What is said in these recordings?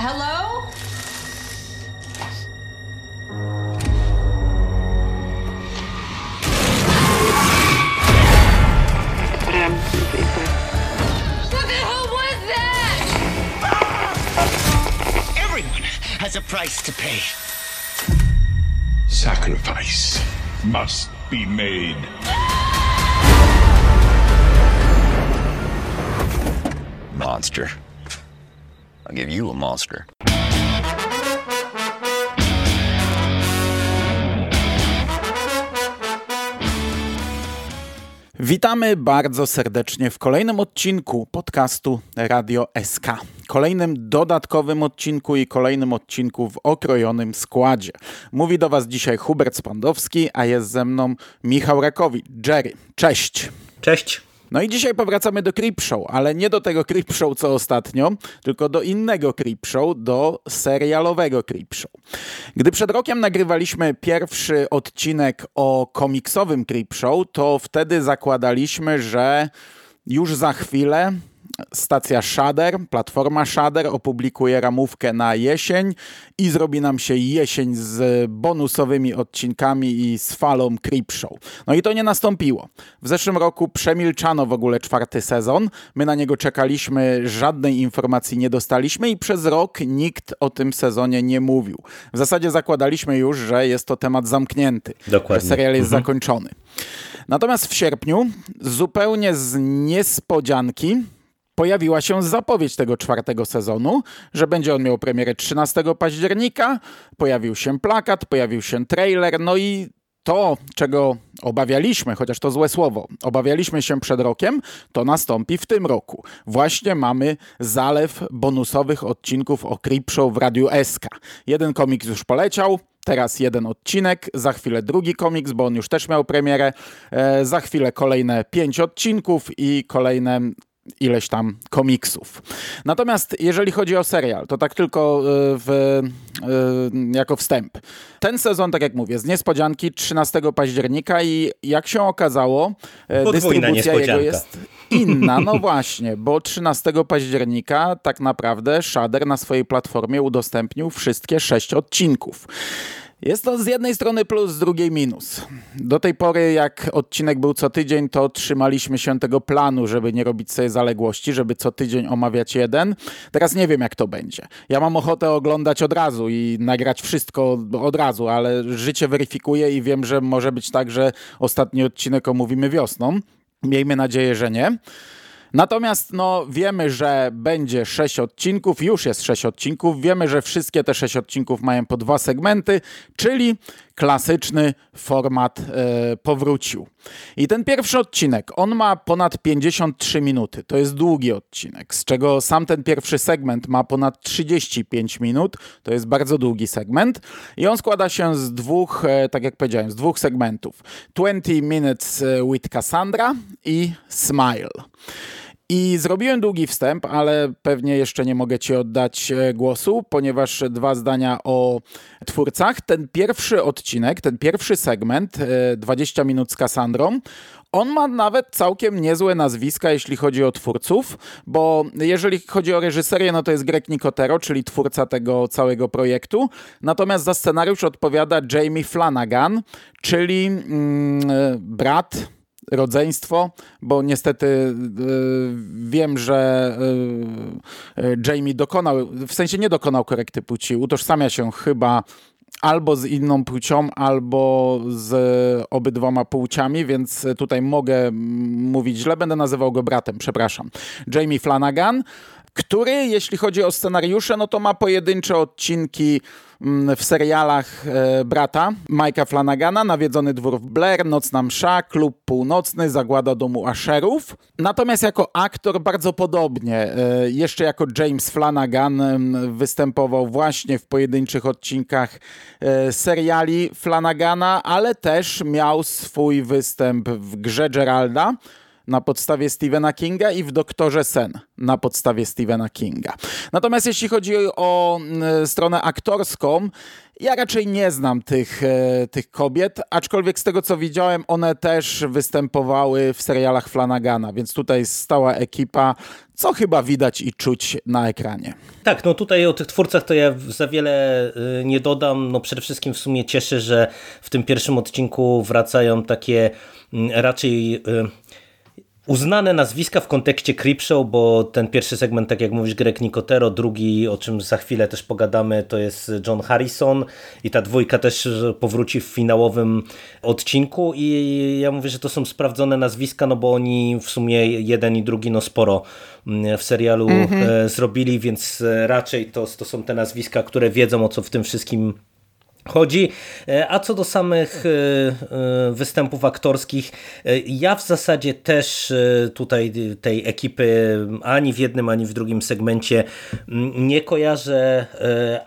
Hello? What the hell was that? Everyone has a price to pay. Sacrifice must be made. Monster. I'll give you a monster. Witamy bardzo serdecznie w kolejnym odcinku podcastu Radio SK. Kolejnym dodatkowym odcinku i kolejnym odcinku w okrojonym składzie. Mówi do Was dzisiaj Hubert Spandowski, a jest ze mną Michał Rakowicz. Jerry, cześć. Cześć. No i dzisiaj powracamy do Creep Show, ale nie do tego Creep Show co ostatnio, tylko do innego Creep Show, do serialowego Creep Show. Gdy przed rokiem nagrywaliśmy pierwszy odcinek o komiksowym Creep Show, to wtedy zakładaliśmy, że już za chwilę stacja Shader, platforma Shader opublikuje ramówkę na jesień i zrobi nam się jesień z bonusowymi odcinkami i z falą Creep Show. No i to nie nastąpiło. W zeszłym roku przemilczano w ogóle czwarty sezon. My na niego czekaliśmy, żadnej informacji nie dostaliśmy i przez rok nikt o tym sezonie nie mówił. W zasadzie zakładaliśmy już, że jest to temat zamknięty, Dokładnie. że serial jest Mhm. zakończony. Natomiast w sierpniu, zupełnie z niespodzianki, pojawiła się zapowiedź tego czwartego sezonu, że będzie on miał premierę 13 października, pojawił się plakat, pojawił się trailer, no i to, czego obawialiśmy, chociaż to złe słowo, obawialiśmy się przed rokiem, to nastąpi w tym roku. Właśnie mamy zalew bonusowych odcinków o Creep Show w Radiu SK. Jeden komiks już poleciał, Teraz jeden odcinek, za chwilę drugi komiks, bo on już też miał premierę. E, za chwilę kolejne pięć odcinków i kolejne ileś tam komiksów. Natomiast jeżeli chodzi o serial, to tak tylko e, w, e, jako wstęp. Ten sezon, tak jak mówię, z niespodzianki 13 października i jak się okazało, e, Podwójna dystrybucja jego jest inna. No właśnie, bo 13 października tak naprawdę Shader na swojej platformie udostępnił wszystkie sześć odcinków. Jest to z jednej strony plus, z drugiej minus. Do tej pory, jak odcinek był co tydzień, to trzymaliśmy się tego planu, żeby nie robić sobie zaległości, żeby co tydzień omawiać jeden. Teraz nie wiem, jak to będzie. Ja mam ochotę oglądać od razu i nagrać wszystko od razu, ale życie weryfikuje i wiem, że może być tak, że ostatni odcinek omówimy wiosną. Miejmy nadzieję, że nie. Natomiast no, wiemy, że będzie sześć odcinków, już jest sześć odcinków. Wiemy, że wszystkie te sześć odcinków mają po dwa segmenty, czyli klasyczny format e, powrócił. I ten pierwszy odcinek, on ma ponad 53 minuty. To jest długi odcinek, z czego sam ten pierwszy segment ma ponad 35 minut. To jest bardzo długi segment. I on składa się z dwóch, e, tak jak powiedziałem, z dwóch segmentów. 20 Minutes e, with Cassandra i Smile. I zrobiłem długi wstęp, ale pewnie jeszcze nie mogę Ci oddać e, głosu, ponieważ dwa zdania o twórcach. Ten pierwszy odcinek, ten pierwszy segment, e, 20 minut z Cassandrą, on ma nawet całkiem niezłe nazwiska, jeśli chodzi o twórców, bo jeżeli chodzi o reżyserię, no to jest Greg Nicotero, czyli twórca tego całego projektu. Natomiast za scenariusz odpowiada Jamie Flanagan, czyli mm, e, brat rodzeństwo, bo niestety y, wiem, że y, Jamie dokonał, w sensie nie dokonał korekty płci, utożsamia się chyba albo z inną płcią, albo z obydwoma płciami, więc tutaj mogę mówić źle, będę nazywał go bratem, przepraszam. Jamie Flanagan, który, jeśli chodzi o scenariusze, no to ma pojedyncze odcinki mm, w serialach e, brata Mike'a Flanagana, Nawiedzony dwór w Blair, Nocna msza, Klub Północny, Zagłada domu Asherów. Natomiast jako aktor bardzo podobnie. E, jeszcze jako James Flanagan em, występował właśnie w pojedynczych odcinkach e, seriali Flanagana, ale też miał swój występ w grze Geralda. Na podstawie Stephena Kinga i w Doktorze Sen na podstawie Stephena Kinga. Natomiast jeśli chodzi o mm, stronę aktorską, ja raczej nie znam tych, e, tych kobiet, aczkolwiek z tego co widziałem, one też występowały w serialach Flanagana, więc tutaj stała ekipa, co chyba widać i czuć na ekranie. Tak, no tutaj o tych twórcach to ja za wiele y, nie dodam. No przede wszystkim w sumie cieszę, że w tym pierwszym odcinku wracają takie mm, raczej y, uznane nazwiska w kontekście Creepshow, bo ten pierwszy segment, tak jak mówisz, Greg Nicotero, drugi, o czym za chwilę też pogadamy, to jest John Harrison i ta dwójka też powróci w finałowym odcinku i ja mówię, że to są sprawdzone nazwiska, no bo oni w sumie jeden i drugi no sporo mm, w serialu mm -hmm. zrobili, więc raczej to, to są te nazwiska, które wiedzą o co w tym wszystkim chodzi. E, a co do samych e, e, występów aktorskich, ja w zasadzie też tutaj tej ekipy ani w jednym, ani w drugim segmencie nie kojarzę,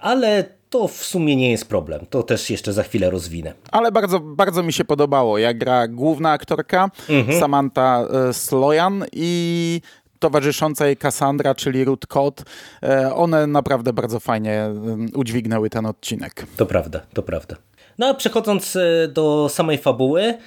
ale to w sumie nie jest problem. To też jeszcze za chwilę rozwinę. Ale bardzo, bardzo mi się podobało, jak gra główna aktorka mhm. Samantha Sloyan i towarzysząca jej Cassandra, czyli Ruth Cott, e, one naprawdę bardzo fajnie mm, udźwignęły ten odcinek. To prawda, to prawda. No a przechodząc e, do samej fabuły,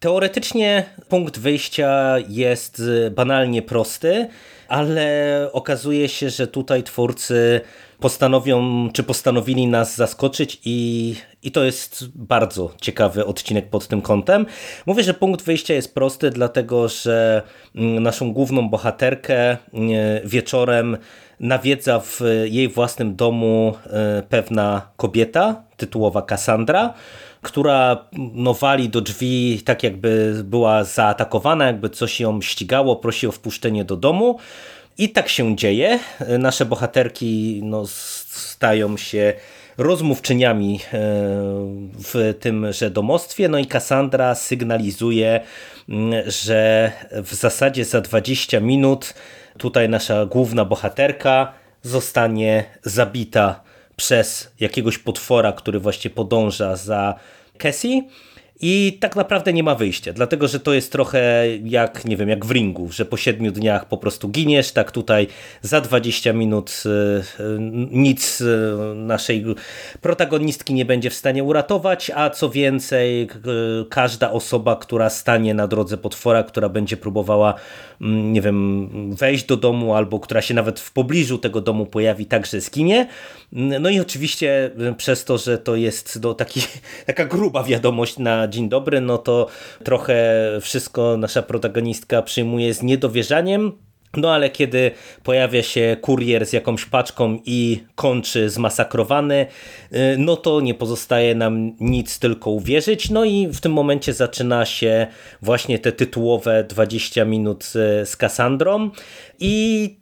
teoretycznie punkt wyjścia jest e, banalnie prosty, ale okazuje się, że tutaj twórcy postanowią, czy postanowili nas zaskoczyć i, i to jest bardzo ciekawy odcinek pod tym kątem. Mówię, że punkt wyjścia jest prosty, dlatego że mm, naszą główną bohaterkę mm, wieczorem nawiedza w jej własnym domu e, pewna kobieta, tytułowa Cassandra, która no, wali do drzwi tak jakby była zaatakowana, jakby coś ją ścigało, prosi o wpuszczenie do domu. I tak się dzieje. Nasze bohaterki no, stają się rozmówczyniami e, w tymże domostwie. No i Cassandra sygnalizuje, że w zasadzie za 20 minut tutaj nasza główna bohaterka zostanie zabita przez jakiegoś potwora, który właśnie podąża za Cassie. I tak naprawdę nie ma wyjścia, dlatego że to jest trochę jak, nie wiem, jak w ringu, że po siedmiu dniach po prostu giniesz, tak tutaj za 20 minut e, e, nic e, naszej protagonistki nie będzie w stanie uratować, a co więcej, każda osoba, która stanie na drodze potwora, która będzie próbowała, mm, nie wiem, wejść do domu albo która się nawet w pobliżu tego domu pojawi, także zginie. No i oczywiście przez to, że to jest no, taki, taka gruba wiadomość na dzień dobry, no to trochę wszystko nasza protagonistka przyjmuje z niedowierzaniem, no ale kiedy pojawia się kurier z jakąś paczką i kończy zmasakrowany, y, no to nie pozostaje nam nic tylko uwierzyć. No i w tym momencie zaczyna się właśnie te tytułowe 20 minut z Cassandrą i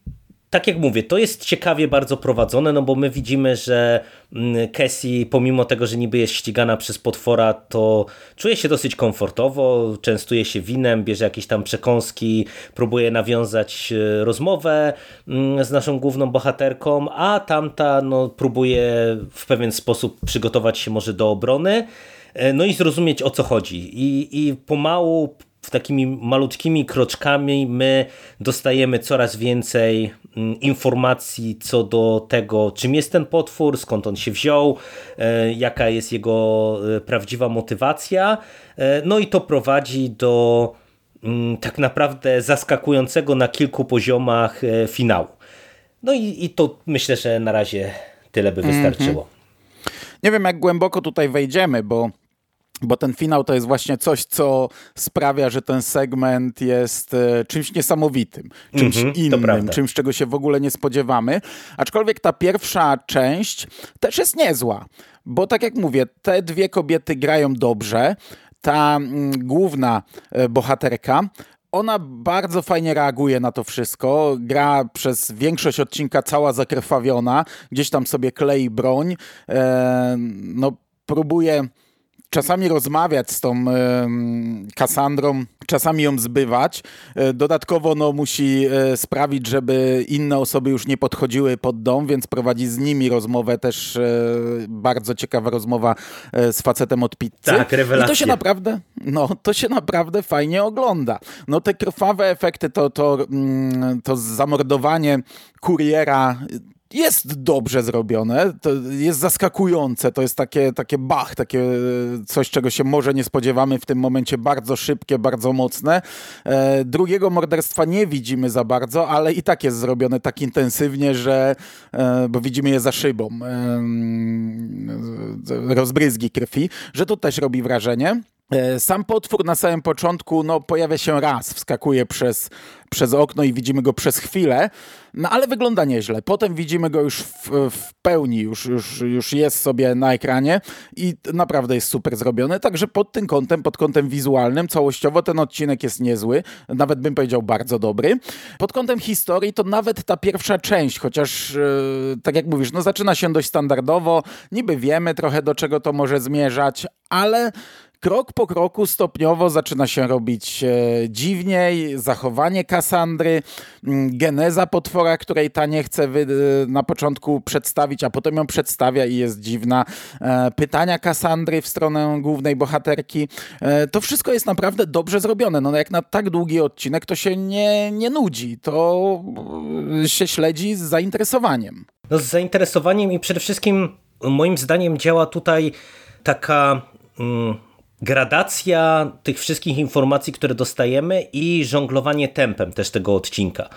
tak jak mówię, to jest ciekawie bardzo prowadzone, no bo my widzimy, że mm, Cassie, pomimo tego, że niby jest ścigana przez potwora, to czuje się dosyć komfortowo, częstuje się winem, bierze jakieś tam przekąski, próbuje nawiązać e, rozmowę mm, z naszą główną bohaterką, a tamta no, próbuje w pewien sposób przygotować się może do obrony, e, no i zrozumieć o co chodzi. I, i pomału takimi malutkimi kroczkami my dostajemy coraz więcej informacji co do tego, czym jest ten potwór, skąd on się wziął, e, jaka jest jego e, prawdziwa motywacja. E, no i to prowadzi do mm, tak naprawdę zaskakującego na kilku poziomach finału. No i, i to myślę, że na razie tyle by mhm. wystarczyło. Mm -hmm. Nie wiem, jak głęboko tutaj wejdziemy, bo bo ten finał to jest właśnie coś, co sprawia, że ten segment jest e, czymś niesamowitym, czymś mm -hmm, innym, czymś, czego się w ogóle nie spodziewamy. Aczkolwiek ta pierwsza część też jest niezła, bo tak jak mówię, te dwie kobiety grają dobrze. Ta mm, główna e, bohaterka ona bardzo fajnie reaguje na to wszystko. Gra przez większość odcinka cała zakrwawiona, gdzieś tam sobie klei broń. E, no, próbuje czasami rozmawiać z tą Kassandrą, czasami ją zbywać. E, dodatkowo no, musi e, sprawić, żeby inne osoby już nie podchodziły pod dom, więc prowadzi z nimi rozmowę, też e, bardzo ciekawa rozmowa z facetem od pizzy. Tak, rewelacja. I to się naprawdę, no, to się naprawdę fajnie ogląda. No te krwawe efekty, to, to, mm, to zamordowanie kuriera jest dobrze zrobione, to jest zaskakujące, to jest takie, takie bach, takie coś, czego się może nie spodziewamy w tym momencie, bardzo szybkie, bardzo mocne. E, drugiego morderstwa nie widzimy za bardzo, ale i tak jest zrobione tak intensywnie, że, e, bo widzimy je za szybą, e, rozbryzgi krwi, że to też robi wrażenie. E, sam potwór na samym początku no, pojawia się raz, wskakuje przez, przez okno i widzimy go przez chwilę, no ale wygląda nieźle. Potem widzimy go już w, w, pełni, już, już, już jest sobie na ekranie i naprawdę jest super zrobiony. Także pod tym kątem, pod kątem wizualnym, całościowo ten odcinek jest niezły, nawet bym powiedział bardzo dobry. Pod kątem historii to nawet ta pierwsza część, chociaż yy, tak jak mówisz, no zaczyna się dość standardowo, niby wiemy trochę do czego to może zmierzać, ale krok po kroku stopniowo zaczyna się robić e, dziwniej, zachowanie Kasandry, mm, geneza potwora, której ta nie chce e, na początku przedstawić, a potem ją przedstawia i jest dziwna. E, pytania Kasandry w stronę głównej bohaterki. To wszystko jest naprawdę dobrze zrobione. No jak na tak długi odcinek to się nie, nie nudzi. To się śledzi z zainteresowaniem. No z zainteresowaniem i przede wszystkim moim zdaniem działa tutaj taka... Gradacja tych wszystkich informacji, które dostajemy i żonglowanie tempem też tego odcinka.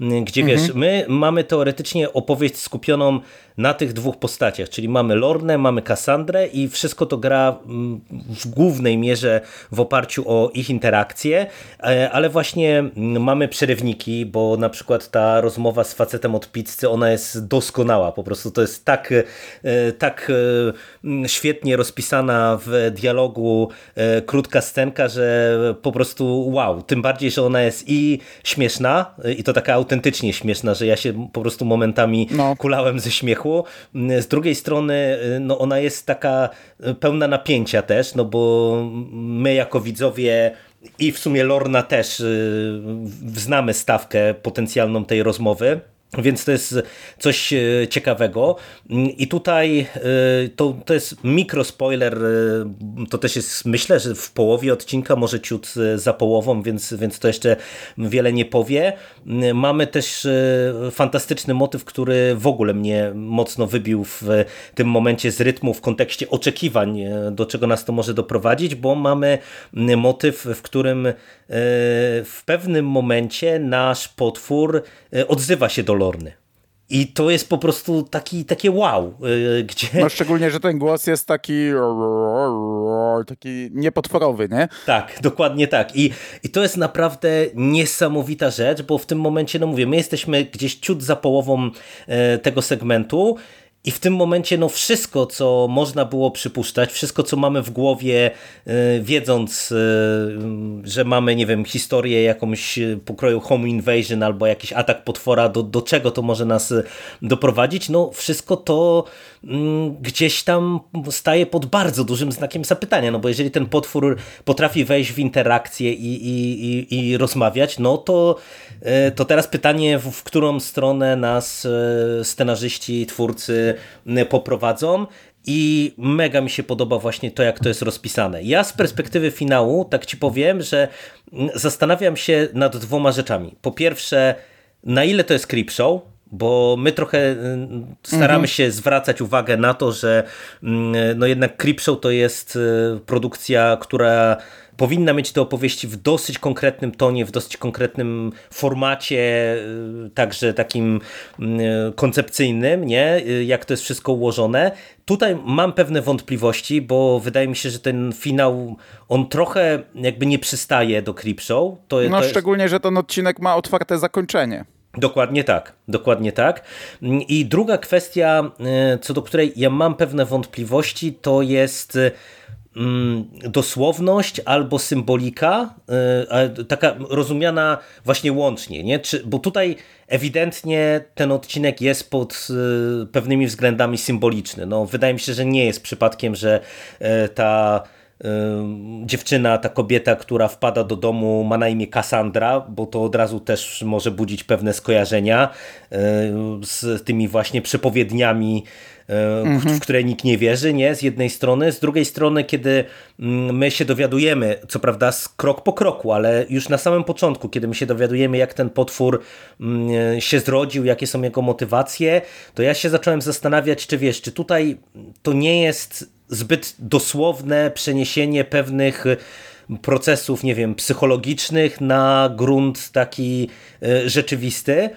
Gdzie mhm. wiesz, my mamy teoretycznie opowieść skupioną na tych dwóch postaciach, czyli mamy Lornę, mamy Kassandrę i wszystko to gra mm, w głównej mierze w oparciu o ich interakcje, e, ale właśnie mm, mamy przerywniki, bo na przykład ta rozmowa z facetem od pizzy, ona jest doskonała, po prostu to jest tak, e, tak e, mm, świetnie rozpisana w dialogu krótka scenka, że po prostu wow, tym bardziej, że ona jest i śmieszna i to taka autentycznie śmieszna, że ja się po prostu momentami no. kulałem ze śmiechu z drugiej strony no ona jest taka pełna napięcia też, no bo my jako widzowie i w sumie Lorna też y, znamy stawkę potencjalną tej rozmowy. Więc to jest coś e, ciekawego. I tutaj e, to, to jest mikrospoiler, e, to też jest, myślę, że w połowie odcinka, może ciut za połową, więc, więc to jeszcze wiele nie powie. Mamy też fantastyczny motyw, który w ogóle mnie mocno wybił w tym momencie z rytmu w kontekście oczekiwań, do czego nas to może doprowadzić, bo mamy motyw, w którym w pewnym momencie nasz potwór odzywa się do I to jest po prostu taki, takie wow. Y, gdzie... No szczególnie, że ten głos jest taki taki niepotworowy, nie? Tak, dokładnie tak. I, I to jest naprawdę niesamowita rzecz, bo w tym momencie, no mówię, my jesteśmy gdzieś ciut za połową e, tego segmentu i w tym momencie no wszystko, co można było przypuszczać, wszystko, co mamy w głowie, yy, wiedząc, yy, że mamy, nie wiem, historię jakąś pokroju home invasion albo jakiś atak potwora, do, do czego to może nas doprowadzić, no wszystko to gdzieś tam staje pod bardzo dużym znakiem zapytania, no bo jeżeli ten potwór potrafi wejść w interakcję i, i, i, i rozmawiać, no to, to teraz pytanie, w, w którą stronę nas scenarzyści, twórcy poprowadzą i mega mi się podoba właśnie to, jak to jest rozpisane. Ja z perspektywy finału, tak ci powiem, że zastanawiam się nad dwoma rzeczami. Po pierwsze, na ile to jest creep show, bo my trochę staramy mhm. się zwracać uwagę na to, że no jednak Creepshow to jest y, produkcja, która powinna mieć te opowieści w dosyć konkretnym tonie, w dosyć konkretnym formacie, y, także takim y, koncepcyjnym, nie? Y, jak to jest wszystko ułożone. Tutaj mam pewne wątpliwości, bo wydaje mi się, że ten finał, on trochę jakby nie przystaje do Creepshow. To, no to szczególnie, jest... że ten odcinek ma otwarte zakończenie. Dokładnie tak, dokładnie tak. I druga kwestia, co do której ja mam pewne wątpliwości, to jest Mm, dosłowność albo symbolika, y, taka rozumiana właśnie łącznie, nie? Czy, bo tutaj ewidentnie ten odcinek jest pod y, pewnymi względami symboliczny. No, wydaje mi się, że nie jest przypadkiem, że ta dziewczyna, ta kobieta, która wpada do domu ma na imię Cassandra, bo to od razu też może budzić pewne skojarzenia z tymi właśnie przepowiedniami mhm. w które nikt nie wierzy, nie? Z jednej strony. Z drugiej strony, kiedy mm, my się dowiadujemy, co prawda krok po kroku, ale już na samym początku, kiedy my się dowiadujemy, jak ten potwór mm, się zrodził, jakie są jego motywacje, to ja się zacząłem zastanawiać, czy wiesz, czy tutaj to nie jest zbyt dosłowne przeniesienie pewnych procesów, nie wiem, psychologicznych na grunt taki e, rzeczywisty.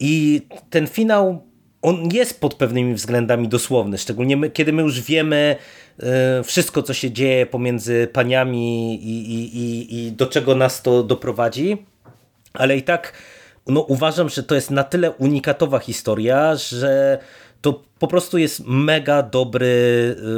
I ten finał on jest pod pewnymi względami dosłowny, szczególnie my, kiedy my już wiemy e, wszystko, co się dzieje pomiędzy paniami i, i, i, i do czego nas to doprowadzi, ale i tak no, uważam, że to jest na tyle unikatowa historia, że to po prostu jest mega dobry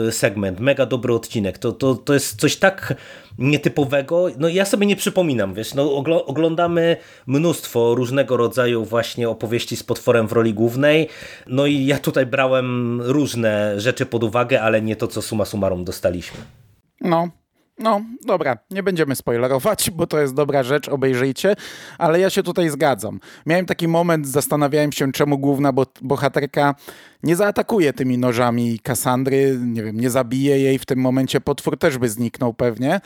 y, segment, mega dobry odcinek. To, to, to jest coś tak nietypowego. No ja sobie nie przypominam, wiesz, no oglądamy mnóstwo różnego rodzaju właśnie opowieści z potworem w roli głównej. No i ja tutaj brałem różne rzeczy pod uwagę, ale nie to, co suma summarum dostaliśmy. No, no, dobra, nie będziemy spoilerować, bo to jest dobra rzecz, obejrzyjcie, ale ja się tutaj zgadzam. Miałem taki moment, zastanawiałem się, czemu główna bohaterka nie zaatakuje tymi nożami Kassandry, nie wiem, nie zabije jej, w tym momencie potwór też by zniknął pewnie,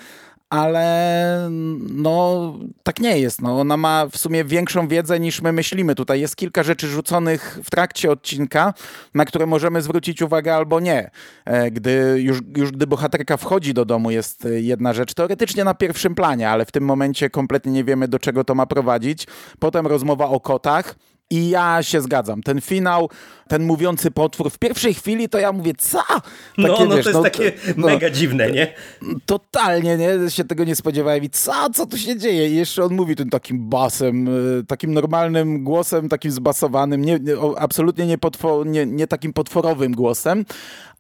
ale no tak nie jest. No, ona ma w sumie większą wiedzę niż my myślimy. Tutaj jest kilka rzeczy rzuconych w trakcie odcinka, na które możemy zwrócić uwagę albo nie. E, gdy już, już gdy bohaterka wchodzi do domu jest jedna rzecz teoretycznie na pierwszym planie, ale w tym momencie kompletnie nie wiemy do czego to ma prowadzić. Potem rozmowa o kotach, i ja się zgadzam. Ten finał, ten mówiący potwór, w pierwszej chwili to ja mówię, co? No, takie, no, no wiesz, to jest no, takie no, mega dziwne, nie? Totalnie, nie? Się tego nie spodziewałem i co? Co tu się dzieje? I jeszcze on mówi tym takim basem, y, takim normalnym głosem, takim zbasowanym, nie, nie, absolutnie nie, potwor, nie, nie takim potworowym głosem,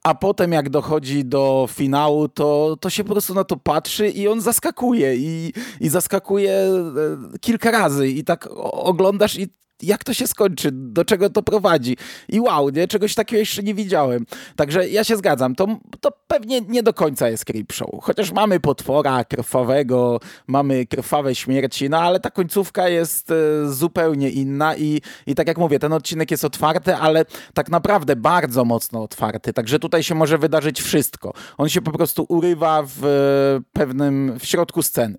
a potem jak dochodzi do finału, to, to się po prostu na to patrzy i on zaskakuje i, i zaskakuje e, kilka razy i tak oglądasz i jak to się skończy, do czego to prowadzi. I wow, nie? czegoś takiego jeszcze nie widziałem. Także ja się zgadzam, to, to pewnie nie do końca jest Creepshow. Chociaż mamy potwora krwawego, mamy krwawe śmierci, no ale ta końcówka jest e, zupełnie inna i, i tak jak mówię, ten odcinek jest otwarty, ale tak naprawdę bardzo mocno otwarty. Także tutaj się może wydarzyć wszystko. On się po prostu urywa w e, pewnym, w środku sceny.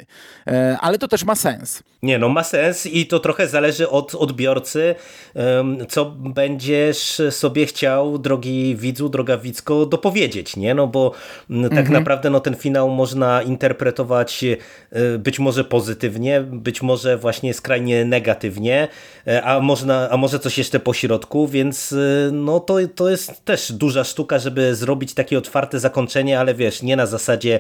E, ale to też ma sens. Nie, no ma sens i to trochę zależy od odbioru odbiorcy, co będziesz sobie chciał, drogi widzu, droga widzko, dopowiedzieć, nie? No bo tak mhm. naprawdę no, ten finał można interpretować e, być może pozytywnie, być może właśnie skrajnie negatywnie, e, a, można, a może coś jeszcze po środku, więc e, no to, to jest też duża sztuka, żeby zrobić takie otwarte zakończenie, ale wiesz, nie na zasadzie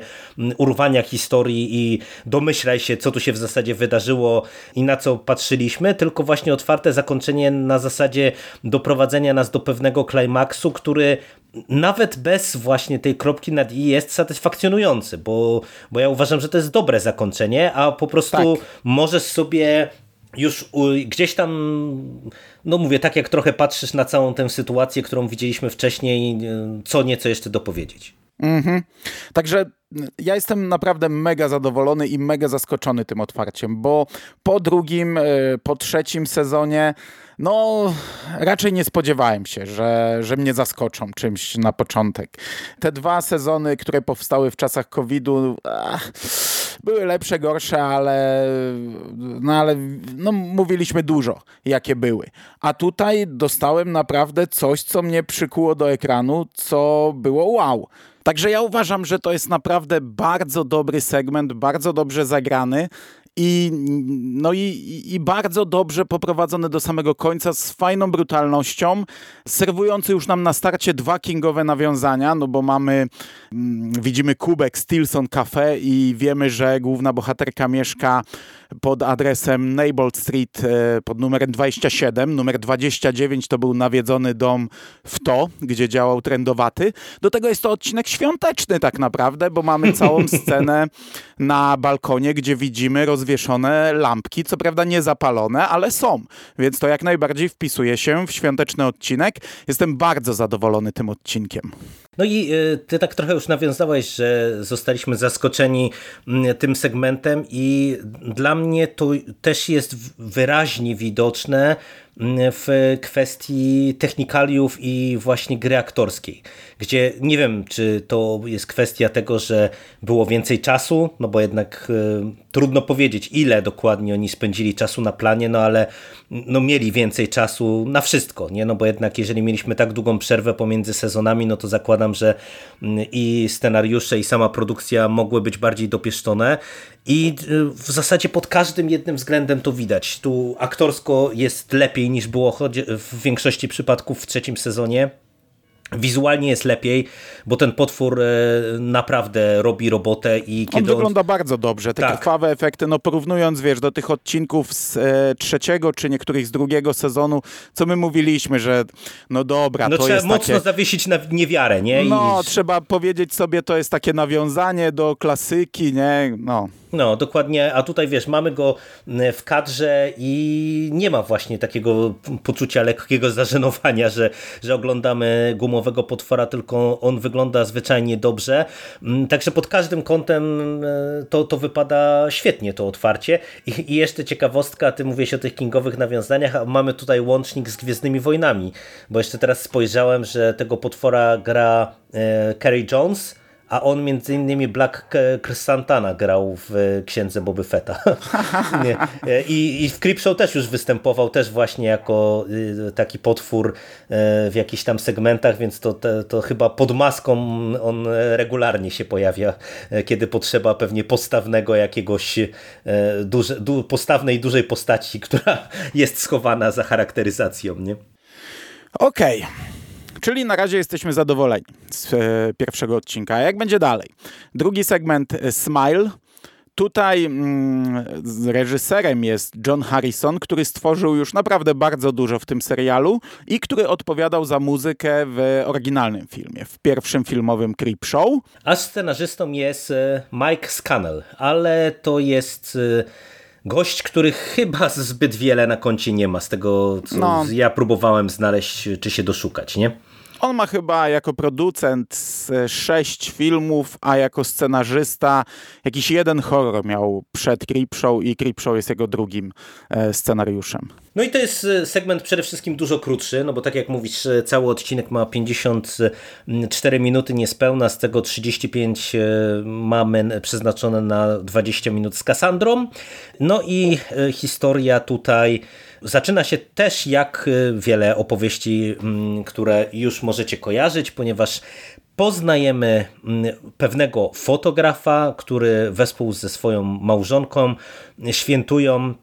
urwania historii i domyślaj się, co tu się w zasadzie wydarzyło i na co patrzyliśmy, tylko właśnie otwarte otwarte zakończenie na zasadzie doprowadzenia nas do pewnego klimaksu, który nawet bez właśnie tej kropki nad i jest satysfakcjonujący, bo, bo ja uważam, że to jest dobre zakończenie, a po prostu tak. możesz sobie już gdzieś tam, no mówię, tak jak trochę patrzysz na całą tę sytuację, którą widzieliśmy wcześniej, co nieco jeszcze dopowiedzieć. Mhm. Także ja jestem naprawdę mega zadowolony i mega zaskoczony tym otwarciem, bo po drugim, e, po trzecim sezonie no, raczej nie spodziewałem się, że, że mnie zaskoczą czymś na początek. Te dwa sezony, które powstały w czasach COVID-u, ach, były lepsze, gorsze, ale, no, ale no, mówiliśmy dużo, jakie były. A tutaj dostałem naprawdę coś, co mnie przykuło do ekranu, co było wow. Także ja uważam, że to jest naprawdę bardzo dobry segment, bardzo dobrze zagrany i, no i, i, bardzo dobrze poprowadzony do samego końca z fajną brutalnością, serwujący już nam na starcie dwa kingowe nawiązania, no bo mamy, mm, widzimy kubek Stilson Cafe i wiemy, że główna bohaterka mieszka pod adresem Neighbor Street e, pod numerem 27. Numer 29 to był nawiedzony dom w to, gdzie działał trendowaty. Do tego jest to odcinek świąteczny tak naprawdę, bo mamy całą scenę na balkonie, gdzie widzimy rozwieszone lampki, co prawda nie zapalone, ale są. Więc to jak najbardziej wpisuje się w świąteczny odcinek. Jestem bardzo zadowolony tym odcinkiem. No i y, ty tak trochę już nawiązałeś, że zostaliśmy zaskoczeni mm, tym segmentem i dla mnie to też jest wyraźnie widoczne w kwestii technikaliów i właśnie gry aktorskiej, gdzie nie wiem, czy to jest kwestia tego, że było więcej czasu, no bo jednak y, trudno powiedzieć, ile dokładnie oni spędzili czasu na planie, no ale no mieli więcej czasu na wszystko, nie? No bo jednak jeżeli mieliśmy tak długą przerwę pomiędzy sezonami, no to zakładam, że mm, i scenariusze i sama produkcja mogły być bardziej dopieszczone i y, w zasadzie pod każdym jednym względem to widać. Tu aktorsko jest lepiej niż było w większości przypadków w trzecim sezonie. Wizualnie jest lepiej, bo ten potwór e, naprawdę robi robotę i kiedy on wygląda on... bardzo dobrze, te tak. krwawe efekty, no porównując, wiesz, do tych odcinków z e, trzeciego czy niektórych z drugiego sezonu, co my mówiliśmy, że no dobra, no to trzeba jest mocno takie... zawiesić na niewiarę, nie? No, I... trzeba powiedzieć sobie, to jest takie nawiązanie do klasyki, nie? No. No, dokładnie, a tutaj wiesz, mamy go w kadrze i nie ma właśnie takiego poczucia lekkiego zażenowania, że, że oglądamy gumowego potwora, tylko on wygląda zwyczajnie dobrze. Mm, także pod każdym kątem e, to, to wypada świetnie to otwarcie. I, I jeszcze ciekawostka, ty mówisz o tych kingowych nawiązaniach, a mamy tutaj łącznik z Gwiezdnymi Wojnami, bo jeszcze teraz spojrzałem, że tego potwora gra e, Carrie Jones, a on między innymi Black Santana grał w Księdze Boby Fetta. I, I w Creepshow też już występował, też właśnie jako y, taki potwór w jakichś tam segmentach, więc to, to, to chyba pod maską on regularnie się pojawia, kiedy potrzeba pewnie postawnego jakiegoś duże, du, postawnej, dużej postaci, która jest schowana za charakteryzacją. Okej. Okay. Czyli na razie jesteśmy zadowoleni z e, pierwszego odcinka. A jak będzie dalej? Drugi segment e, Smile. Tutaj mm, reżyserem jest John Harrison, który stworzył już naprawdę bardzo dużo w tym serialu i który odpowiadał za muzykę w oryginalnym filmie, w pierwszym filmowym Creep Show. A scenarzystą jest e, Mike Scannell, ale to jest gość, który chyba zbyt wiele na koncie nie ma, z tego co no. ja próbowałem znaleźć, czy się doszukać, nie? On ma chyba jako producent sześć filmów, a jako scenarzysta jakiś jeden horror miał przed Creepshow i Creepshow jest jego drugim e, scenariuszem. No i to jest e, segment przede wszystkim dużo krótszy, no bo tak jak mówisz, e, cały odcinek ma 54 minuty niespełna, z tego 35 mamy przeznaczone na 20 minut z Cassandrą. No i historia tutaj Zaczyna się też jak y, wiele opowieści, mm, które już możecie kojarzyć, ponieważ poznajemy mm, pewnego fotografa, który wespół ze swoją małżonką świętują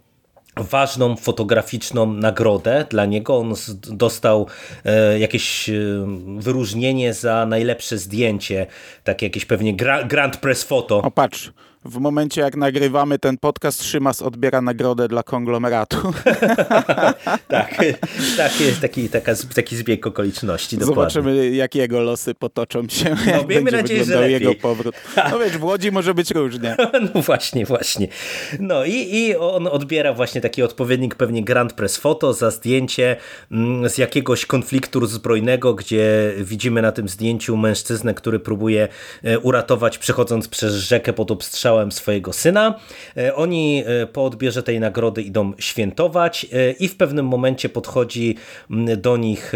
ważną fotograficzną nagrodę dla niego. On dostał e, jakieś e, wyróżnienie za najlepsze zdjęcie, takie jakieś pewnie Grand Press Photo. O patrz, w momencie jak nagrywamy ten podcast, Szymas odbiera nagrodę dla konglomeratu. tak, tak taki, taka, taki zbieg okoliczności. Zobaczymy, dokładnie. jak jego losy potoczą się, no, jak będzie nadzieję, wyglądał jego powrót. No wiesz, w Łodzi może być różnie. no właśnie, właśnie. No i, i on odbiera właśnie taki odpowiednik pewnie Grand Press Photo za zdjęcie mm, z jakiegoś konfliktu zbrojnego, gdzie widzimy na tym zdjęciu mężczyznę, który próbuje e, uratować przechodząc przez rzekę pod swojego syna. E, oni e, po odbierze tej nagrody idą świętować e, i w pewnym momencie podchodzi do nich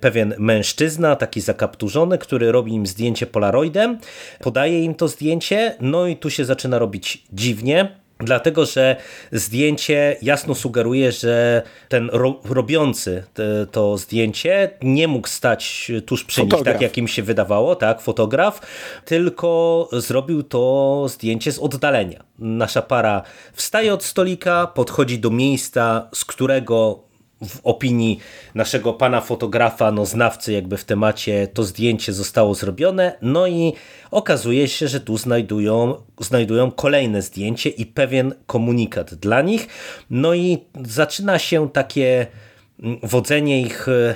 pewien mężczyzna, taki zakapturzony, który robi im zdjęcie polaroidem, podaje im to zdjęcie, no i tu się zaczyna robić dziwnie, Dlatego, że zdjęcie jasno sugeruje, że ten ro robiący te, to zdjęcie nie mógł stać tuż przy fotograf. nich, tak jak im się wydawało, tak, fotograf, tylko zrobił to zdjęcie z oddalenia. Nasza para wstaje od stolika, podchodzi do miejsca, z którego w opinii naszego pana fotografa, no znawcy jakby w temacie, to zdjęcie zostało zrobione, no i okazuje się, że tu znajdują, znajdują kolejne zdjęcie i pewien komunikat dla nich, no i zaczyna się takie mm, wodzenie ich e, e,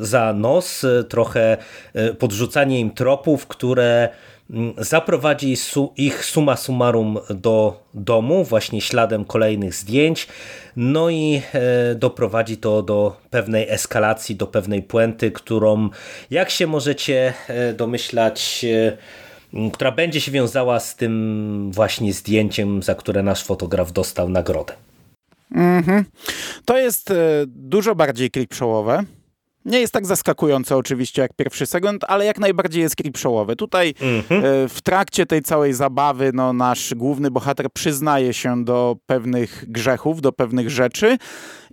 za nos, trochę e, podrzucanie im tropów, które zaprowadzi su ich suma summarum do domu, właśnie śladem kolejnych zdjęć, no i e, doprowadzi to do pewnej eskalacji, do pewnej puenty, którą, jak się możecie e, domyślać, e, która będzie się wiązała z tym właśnie zdjęciem, za które nasz fotograf dostał nagrodę. Mhm. To jest e, dużo bardziej creepshowowe. Nie jest tak zaskakujące oczywiście jak pierwszy segment, ale jak najbardziej jest creepshowowy. Tutaj Mhm. e, w trakcie tej całej zabawy no, nasz główny bohater przyznaje się do pewnych grzechów, do pewnych rzeczy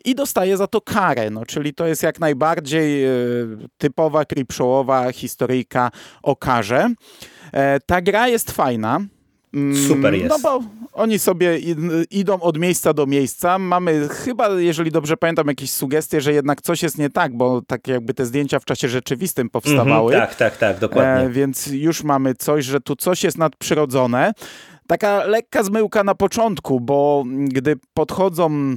i dostaje za to karę. No, czyli to jest jak najbardziej e, typowa creepshowowa historyjka o karze. E, ta gra jest fajna. Mm, Super jest. No bo oni sobie id- idą od miejsca do miejsca. Mamy chyba, jeżeli dobrze pamiętam, jakieś sugestie, że jednak coś jest nie tak, bo tak jakby te zdjęcia w czasie rzeczywistym powstawały. Mhm, tak, tak, tak, dokładnie. E, więc już mamy coś, że tu coś jest nadprzyrodzone. Taka lekka zmyłka na początku, bo gdy podchodzą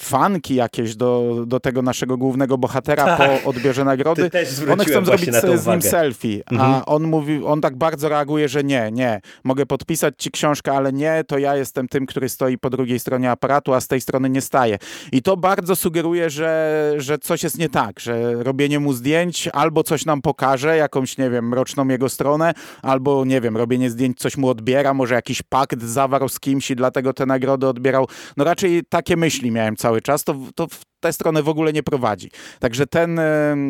fanki jakieś do, do tego naszego głównego bohatera Tak. po odbiorze nagrody, one chcą zrobić z nim uwagę. selfie, Mhm. a on mówi, on tak bardzo reaguje, że nie, nie, mogę podpisać ci książkę, ale nie, to ja jestem tym, który stoi po drugiej stronie aparatu, a z tej strony nie staje. I to bardzo sugeruje, że, że coś jest nie tak, że robienie mu zdjęć albo coś nam pokaże, jakąś, nie wiem, mroczną jego stronę, albo, nie wiem, robienie zdjęć coś mu odbiera, może jakiś pakt zawarł z kimś i dlatego te nagrody odbierał. No raczej takie myśli miałem cały czas, to, to w tę stronę w ogóle nie prowadzi. Także ten,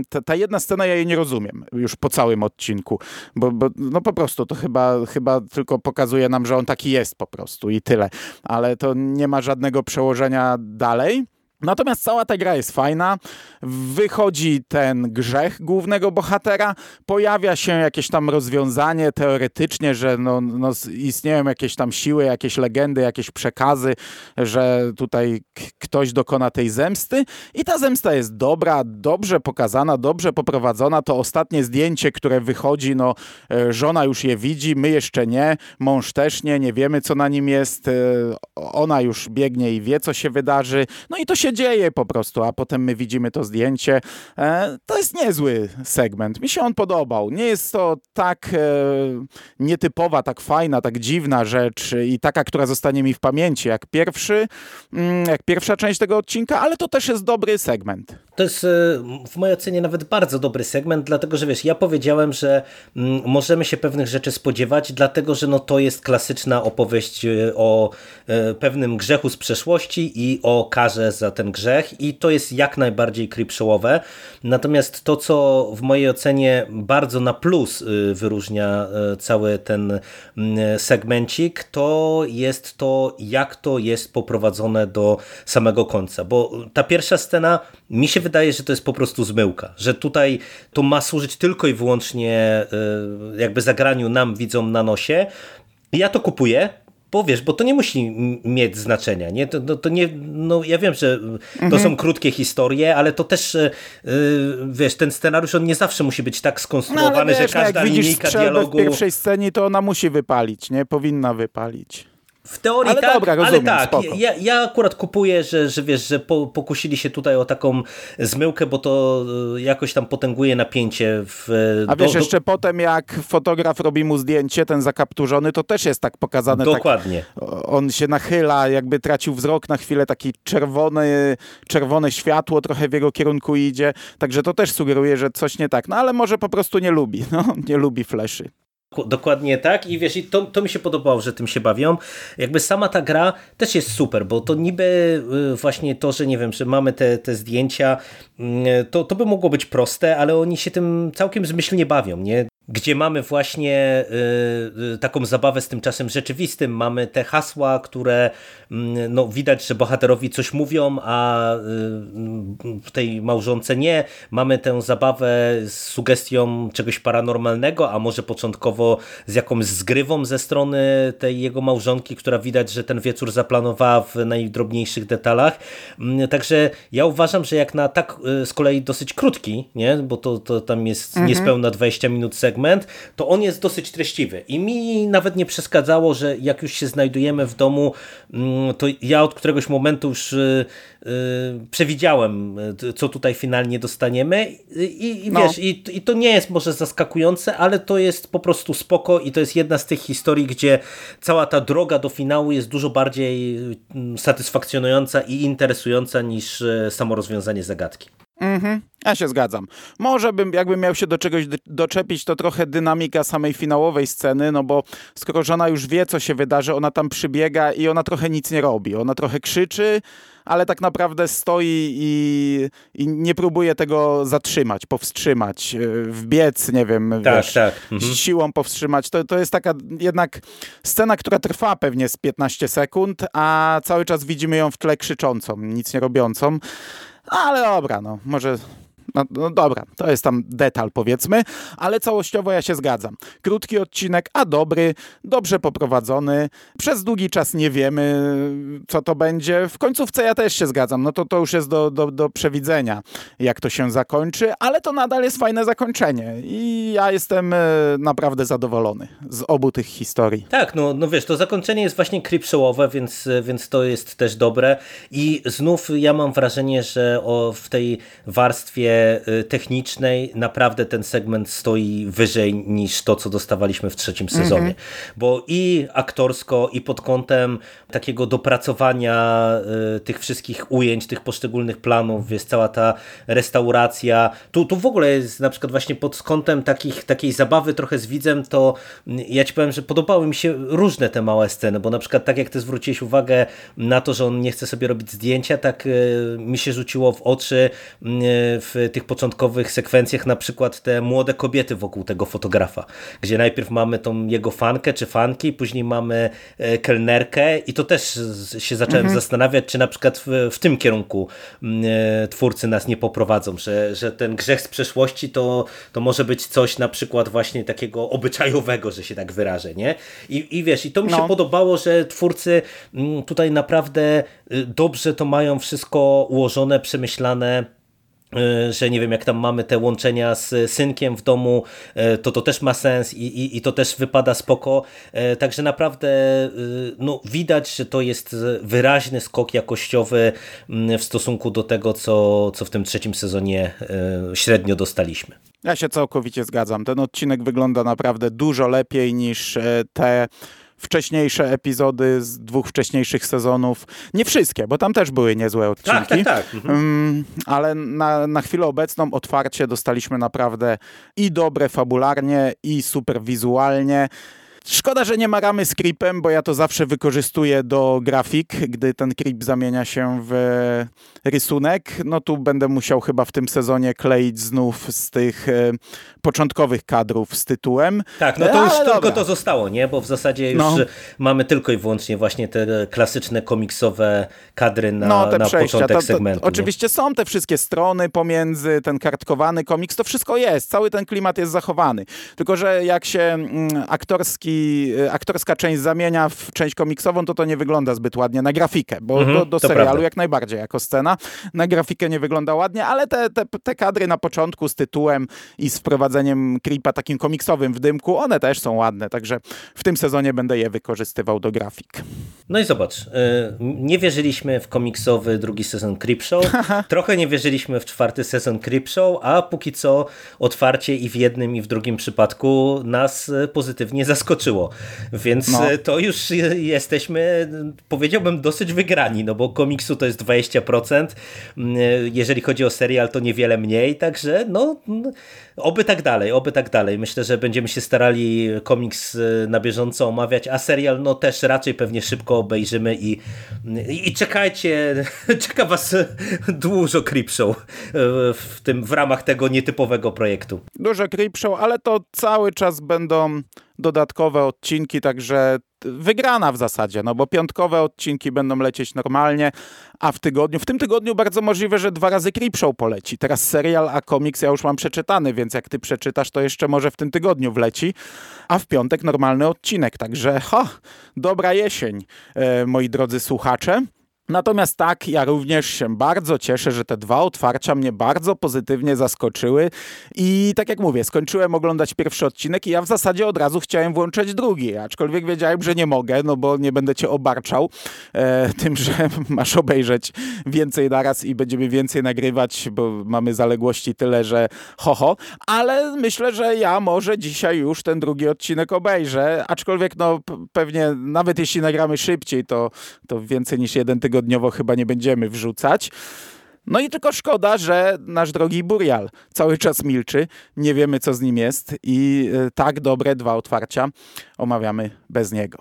ta, ta jedna scena, ja jej nie rozumiem już po całym odcinku, bo, bo no po prostu to chyba, chyba tylko pokazuje nam, że on taki jest po prostu i tyle. Ale to nie ma żadnego przełożenia dalej. Natomiast cała ta gra jest fajna. Wychodzi ten grzech głównego bohatera, pojawia się jakieś tam rozwiązanie teoretycznie, że no, no, istnieją jakieś tam siły, jakieś legendy, jakieś przekazy, że tutaj ktoś dokona tej zemsty i ta zemsta jest dobra, dobrze pokazana, dobrze poprowadzona. To ostatnie zdjęcie, które wychodzi, no e, żona już je widzi, my jeszcze nie, mąż też nie, nie wiemy co na nim jest, e, ona już biegnie i wie co się wydarzy, no i to się dzieje po prostu, a potem my widzimy to zdjęcie. E, To jest niezły segment, mi się on podobał. Nie jest to tak e, nietypowa, tak fajna, tak dziwna rzecz i taka, która zostanie mi w pamięci jak pierwszy, mm, jak pierwsza część tego odcinka, ale to też jest dobry segment. To jest e, w mojej ocenie nawet bardzo dobry segment, dlatego że wiesz, ja powiedziałem, że mm, możemy się pewnych rzeczy spodziewać, dlatego że no, to jest klasyczna opowieść o pewnym grzechu z przeszłości i o karze za ten grzech i to jest jak najbardziej creepshowowe. Natomiast to, co w mojej ocenie bardzo na plus e, wyróżnia e, cały ten mm, segmencik, to jest to, jak to jest poprowadzone do samego końca, bo ta pierwsza scena mi się wydaje, że to jest po prostu zmyłka, że tutaj to ma służyć tylko i wyłącznie y, jakby zagraniu nam, widzom na nosie. Ja to kupuję, bo wiesz, bo to nie musi mieć znaczenia, nie? To, to, to nie, no ja wiem, że to są krótkie historie, ale to też, y, y, wiesz, ten scenariusz, on nie zawsze musi być tak No skonstruowany, ale wiesz, że no, każda jak widzisz linijka strzelbę dialogu... w pierwszej scenie, to ona musi wypalić, nie? Powinna wypalić. W teorii Ale tak, dobra, ale rozumiem, tak, spoko. ja, ja akurat kupuję, że, że wiesz, że po, pokusili się tutaj o taką zmyłkę, bo to y, jakoś tam potęguje napięcie w... A do- wiesz, do- jeszcze potem jak fotograf robi mu zdjęcie, ten zakapturzony, to też jest tak pokazane. Dokładnie. Tak, on się nachyla, jakby tracił wzrok na chwilę, taki czerwony, czerwone światło trochę w jego kierunku idzie. Także to też sugeruje, że coś nie tak. No ale może po prostu nie lubi. No, nie lubi fleszy. Dokładnie tak i wiesz, i to, to mi się podobało, że tym się bawią. Jakby sama ta gra też jest super, bo to niby y, właśnie to, że nie wiem, że mamy te, te zdjęcia, y, to, to by mogło być proste, ale oni się tym całkiem zmyślnie bawią, nie? Gdzie mamy właśnie y, y, taką zabawę z tym czasem rzeczywistym, mamy te hasła, które mm, no, widać, że bohaterowi coś mówią, a y, w tej małżonce nie. Mamy tę zabawę z sugestią czegoś paranormalnego, a może początkowo z jakąś zgrywą ze strony tej jego małżonki, która widać, że ten wieczór zaplanowała w najdrobniejszych detalach. Mm, Także ja uważam, że jak na tak z kolei dosyć krótki, nie? bo to, to tam jest niespełna 20 minut segment, to on jest dosyć treściwy i mi nawet nie przeszkadzało, że jak już się znajdujemy w domu, mm, to ja od któregoś momentu już y, y, przewidziałem, y, co tutaj finalnie dostaniemy i, i No. wiesz, i, i to nie jest może zaskakujące, ale to jest po prostu spoko i to jest jedna z tych historii, gdzie cała ta droga do finału jest dużo bardziej mm, satysfakcjonująca i interesująca niż samo rozwiązanie zagadki. Ja się zgadzam. Może bym, jakbym miał się do czegoś doczepić, to trochę dynamika samej finałowej sceny, no bo skoro żona już wie, co się wydarzy, ona tam przybiega i ona trochę nic nie robi. Ona trochę krzyczy, ale tak naprawdę stoi i, i nie próbuje tego zatrzymać, powstrzymać, yy, wbiec, nie wiem, Tak, wiesz, tak. Mhm. z siłą powstrzymać. To, to jest taka jednak scena, która trwa pewnie z 15 sekund, a cały czas widzimy ją w tle krzyczącą, nic nie robiącą. Ale dobra, no może. No, no dobra, to jest tam detal powiedzmy, ale całościowo ja się zgadzam. Krótki odcinek, a dobry, dobrze poprowadzony. Przez długi czas nie wiemy, co to będzie. W końcówce ja też się zgadzam. No to to już jest do, do, do przewidzenia, jak to się zakończy, ale to nadal jest fajne zakończenie i ja jestem e, naprawdę zadowolony z obu tych historii. Tak, no, no wiesz, to zakończenie jest właśnie creepshowowe, więc, więc to jest też dobre i znów ja mam wrażenie, że o, w tej warstwie y, technicznej naprawdę ten segment stoi wyżej niż to, co dostawaliśmy w trzecim sezonie, bo i aktorsko, i pod kątem takiego dopracowania y, tych wszystkich ujęć, tych poszczególnych planów, jest cała ta restauracja, tu, tu w ogóle jest na przykład właśnie pod kątem takich, takiej zabawy trochę z widzem, to mm, ja ci powiem, że podobały mi się różne te małe sceny, bo na przykład tak jak ty zwróciłeś uwagę na to, że on nie chce sobie robić zdjęcia, tak y, mi się rzuciło w oczy y, w tych początkowych sekwencjach na przykład te młode kobiety wokół tego fotografa, gdzie najpierw mamy tą jego fankę czy fanki, później mamy e, kelnerkę i to też się zacząłem zastanawiać, czy na przykład w, w tym kierunku mm, e, twórcy nas nie poprowadzą, że, że ten grzech z przeszłości to, to może być coś na przykład właśnie takiego obyczajowego, że się tak wyrażę, nie? I, i wiesz, i to mi się No. podobało, że twórcy mm, tutaj naprawdę y, dobrze to mają wszystko ułożone, przemyślane, że nie wiem, jak tam mamy te łączenia z synkiem w domu, y, to to też ma sens i, i, i to też wypada spoko. Y, Także naprawdę no, widać, że to jest wyraźny skok jakościowy mm, w stosunku do tego, co, co w tym trzecim sezonie średnio dostaliśmy. Ja się całkowicie zgadzam. Ten odcinek wygląda naprawdę dużo lepiej niż e, te wcześniejsze epizody z dwóch wcześniejszych sezonów. Nie wszystkie, bo tam też były niezłe odcinki. Tak, tak, tak. Mhm. Mm, ale na, na chwilę obecną otwarcie dostaliśmy naprawdę i dobre fabularnie, i super wizualnie. Szkoda, że nie ma ramy z creepem, bo ja to zawsze wykorzystuję do grafik, gdy ten creep zamienia się w rysunek. No tu będę musiał chyba w tym sezonie kleić znów z tych e, początkowych kadrów z tytułem. Tak, no to już Ale tylko dobra. to zostało, nie? Bo w zasadzie już No. mamy tylko i wyłącznie właśnie te klasyczne komiksowe kadry na, no, te na początek To, to, segmentu. nie? oczywiście są te wszystkie strony pomiędzy, ten kartkowany komiks, to wszystko jest. Cały ten klimat jest zachowany. Tylko, że jak się mm, aktorski, y, aktorska część zamienia w część komiksową, to to nie wygląda zbyt ładnie na grafikę, bo Mhm, do, do serialu prawda. jak najbardziej jako scena. Na grafikę nie wygląda ładnie, ale te, te, te kadry na początku z tytułem i z wprowadzeniem creepa takim komiksowym w dymku, one też są ładne, także w tym sezonie będę je wykorzystywał do grafik. No i zobacz, y, nie wierzyliśmy w komiksowy drugi sezon Creepshow, trochę nie wierzyliśmy w czwarty sezon Creepshow, a póki co otwarcie i w jednym i w drugim przypadku nas y, pozytywnie zaskoczyło. Więc No. y, to już y, jesteśmy, powiedziałbym, dosyć wygrani, no bo komiksu to jest 20%, y, jeżeli chodzi o serial to niewiele mniej, także no mm, oby tak dalej, oby tak dalej. Myślę, że będziemy się starali komiks na bieżąco omawiać, a serial no też raczej pewnie szybko obejrzymy i, i, i czekajcie, czeka was dużo Creepshow w, tym, w ramach tego nietypowego projektu. Dużo creep show, ale to cały czas będą dodatkowe odcinki, także wygrana w zasadzie, no bo piątkowe odcinki będą lecieć normalnie, a w tygodniu, w tym tygodniu bardzo możliwe, że dwa razy creep show poleci. Teraz serial, a komiks ja już mam przeczytany, więc jak ty przeczytasz, to jeszcze może w tym tygodniu wleci, a w piątek normalny odcinek, także ha, dobra jesień, e, moi drodzy słuchacze. Natomiast tak, ja również się bardzo cieszę, że te dwa otwarcia mnie bardzo pozytywnie zaskoczyły i tak jak mówię, skończyłem oglądać pierwszy odcinek i ja w zasadzie od razu chciałem włączać drugi, aczkolwiek wiedziałem, że nie mogę, no bo nie będę cię obarczał e, tym, że masz obejrzeć więcej naraz i będziemy więcej nagrywać, bo mamy zaległości tyle, że ho, ho. ale myślę, że ja może dzisiaj już ten drugi odcinek obejrzę, aczkolwiek no pewnie nawet jeśli nagramy szybciej, to, to więcej niż jeden tygodniu tygodniowo chyba nie będziemy wrzucać. No i tylko szkoda, że nasz drogi Burial cały czas milczy, nie wiemy co z nim jest i e, tak dobre dwa otwarcia omawiamy bez niego.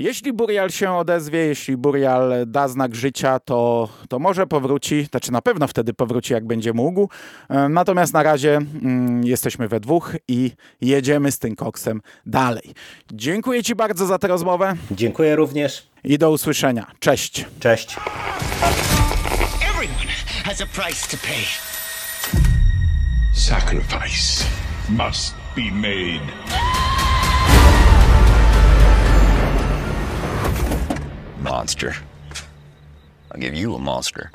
Jeśli Burial się odezwie, jeśli Burial da znak życia, to, to może powróci, znaczy na pewno wtedy powróci, jak będzie mógł. E, natomiast na razie mm, jesteśmy we dwóch i jedziemy z tym koksem dalej. Dziękuję Ci bardzo za tę rozmowę. Dziękuję również. I do usłyszenia. Cześć. Cześć. Has a price to pay. Sacrifice must be made. Monster. I'll give you a monster.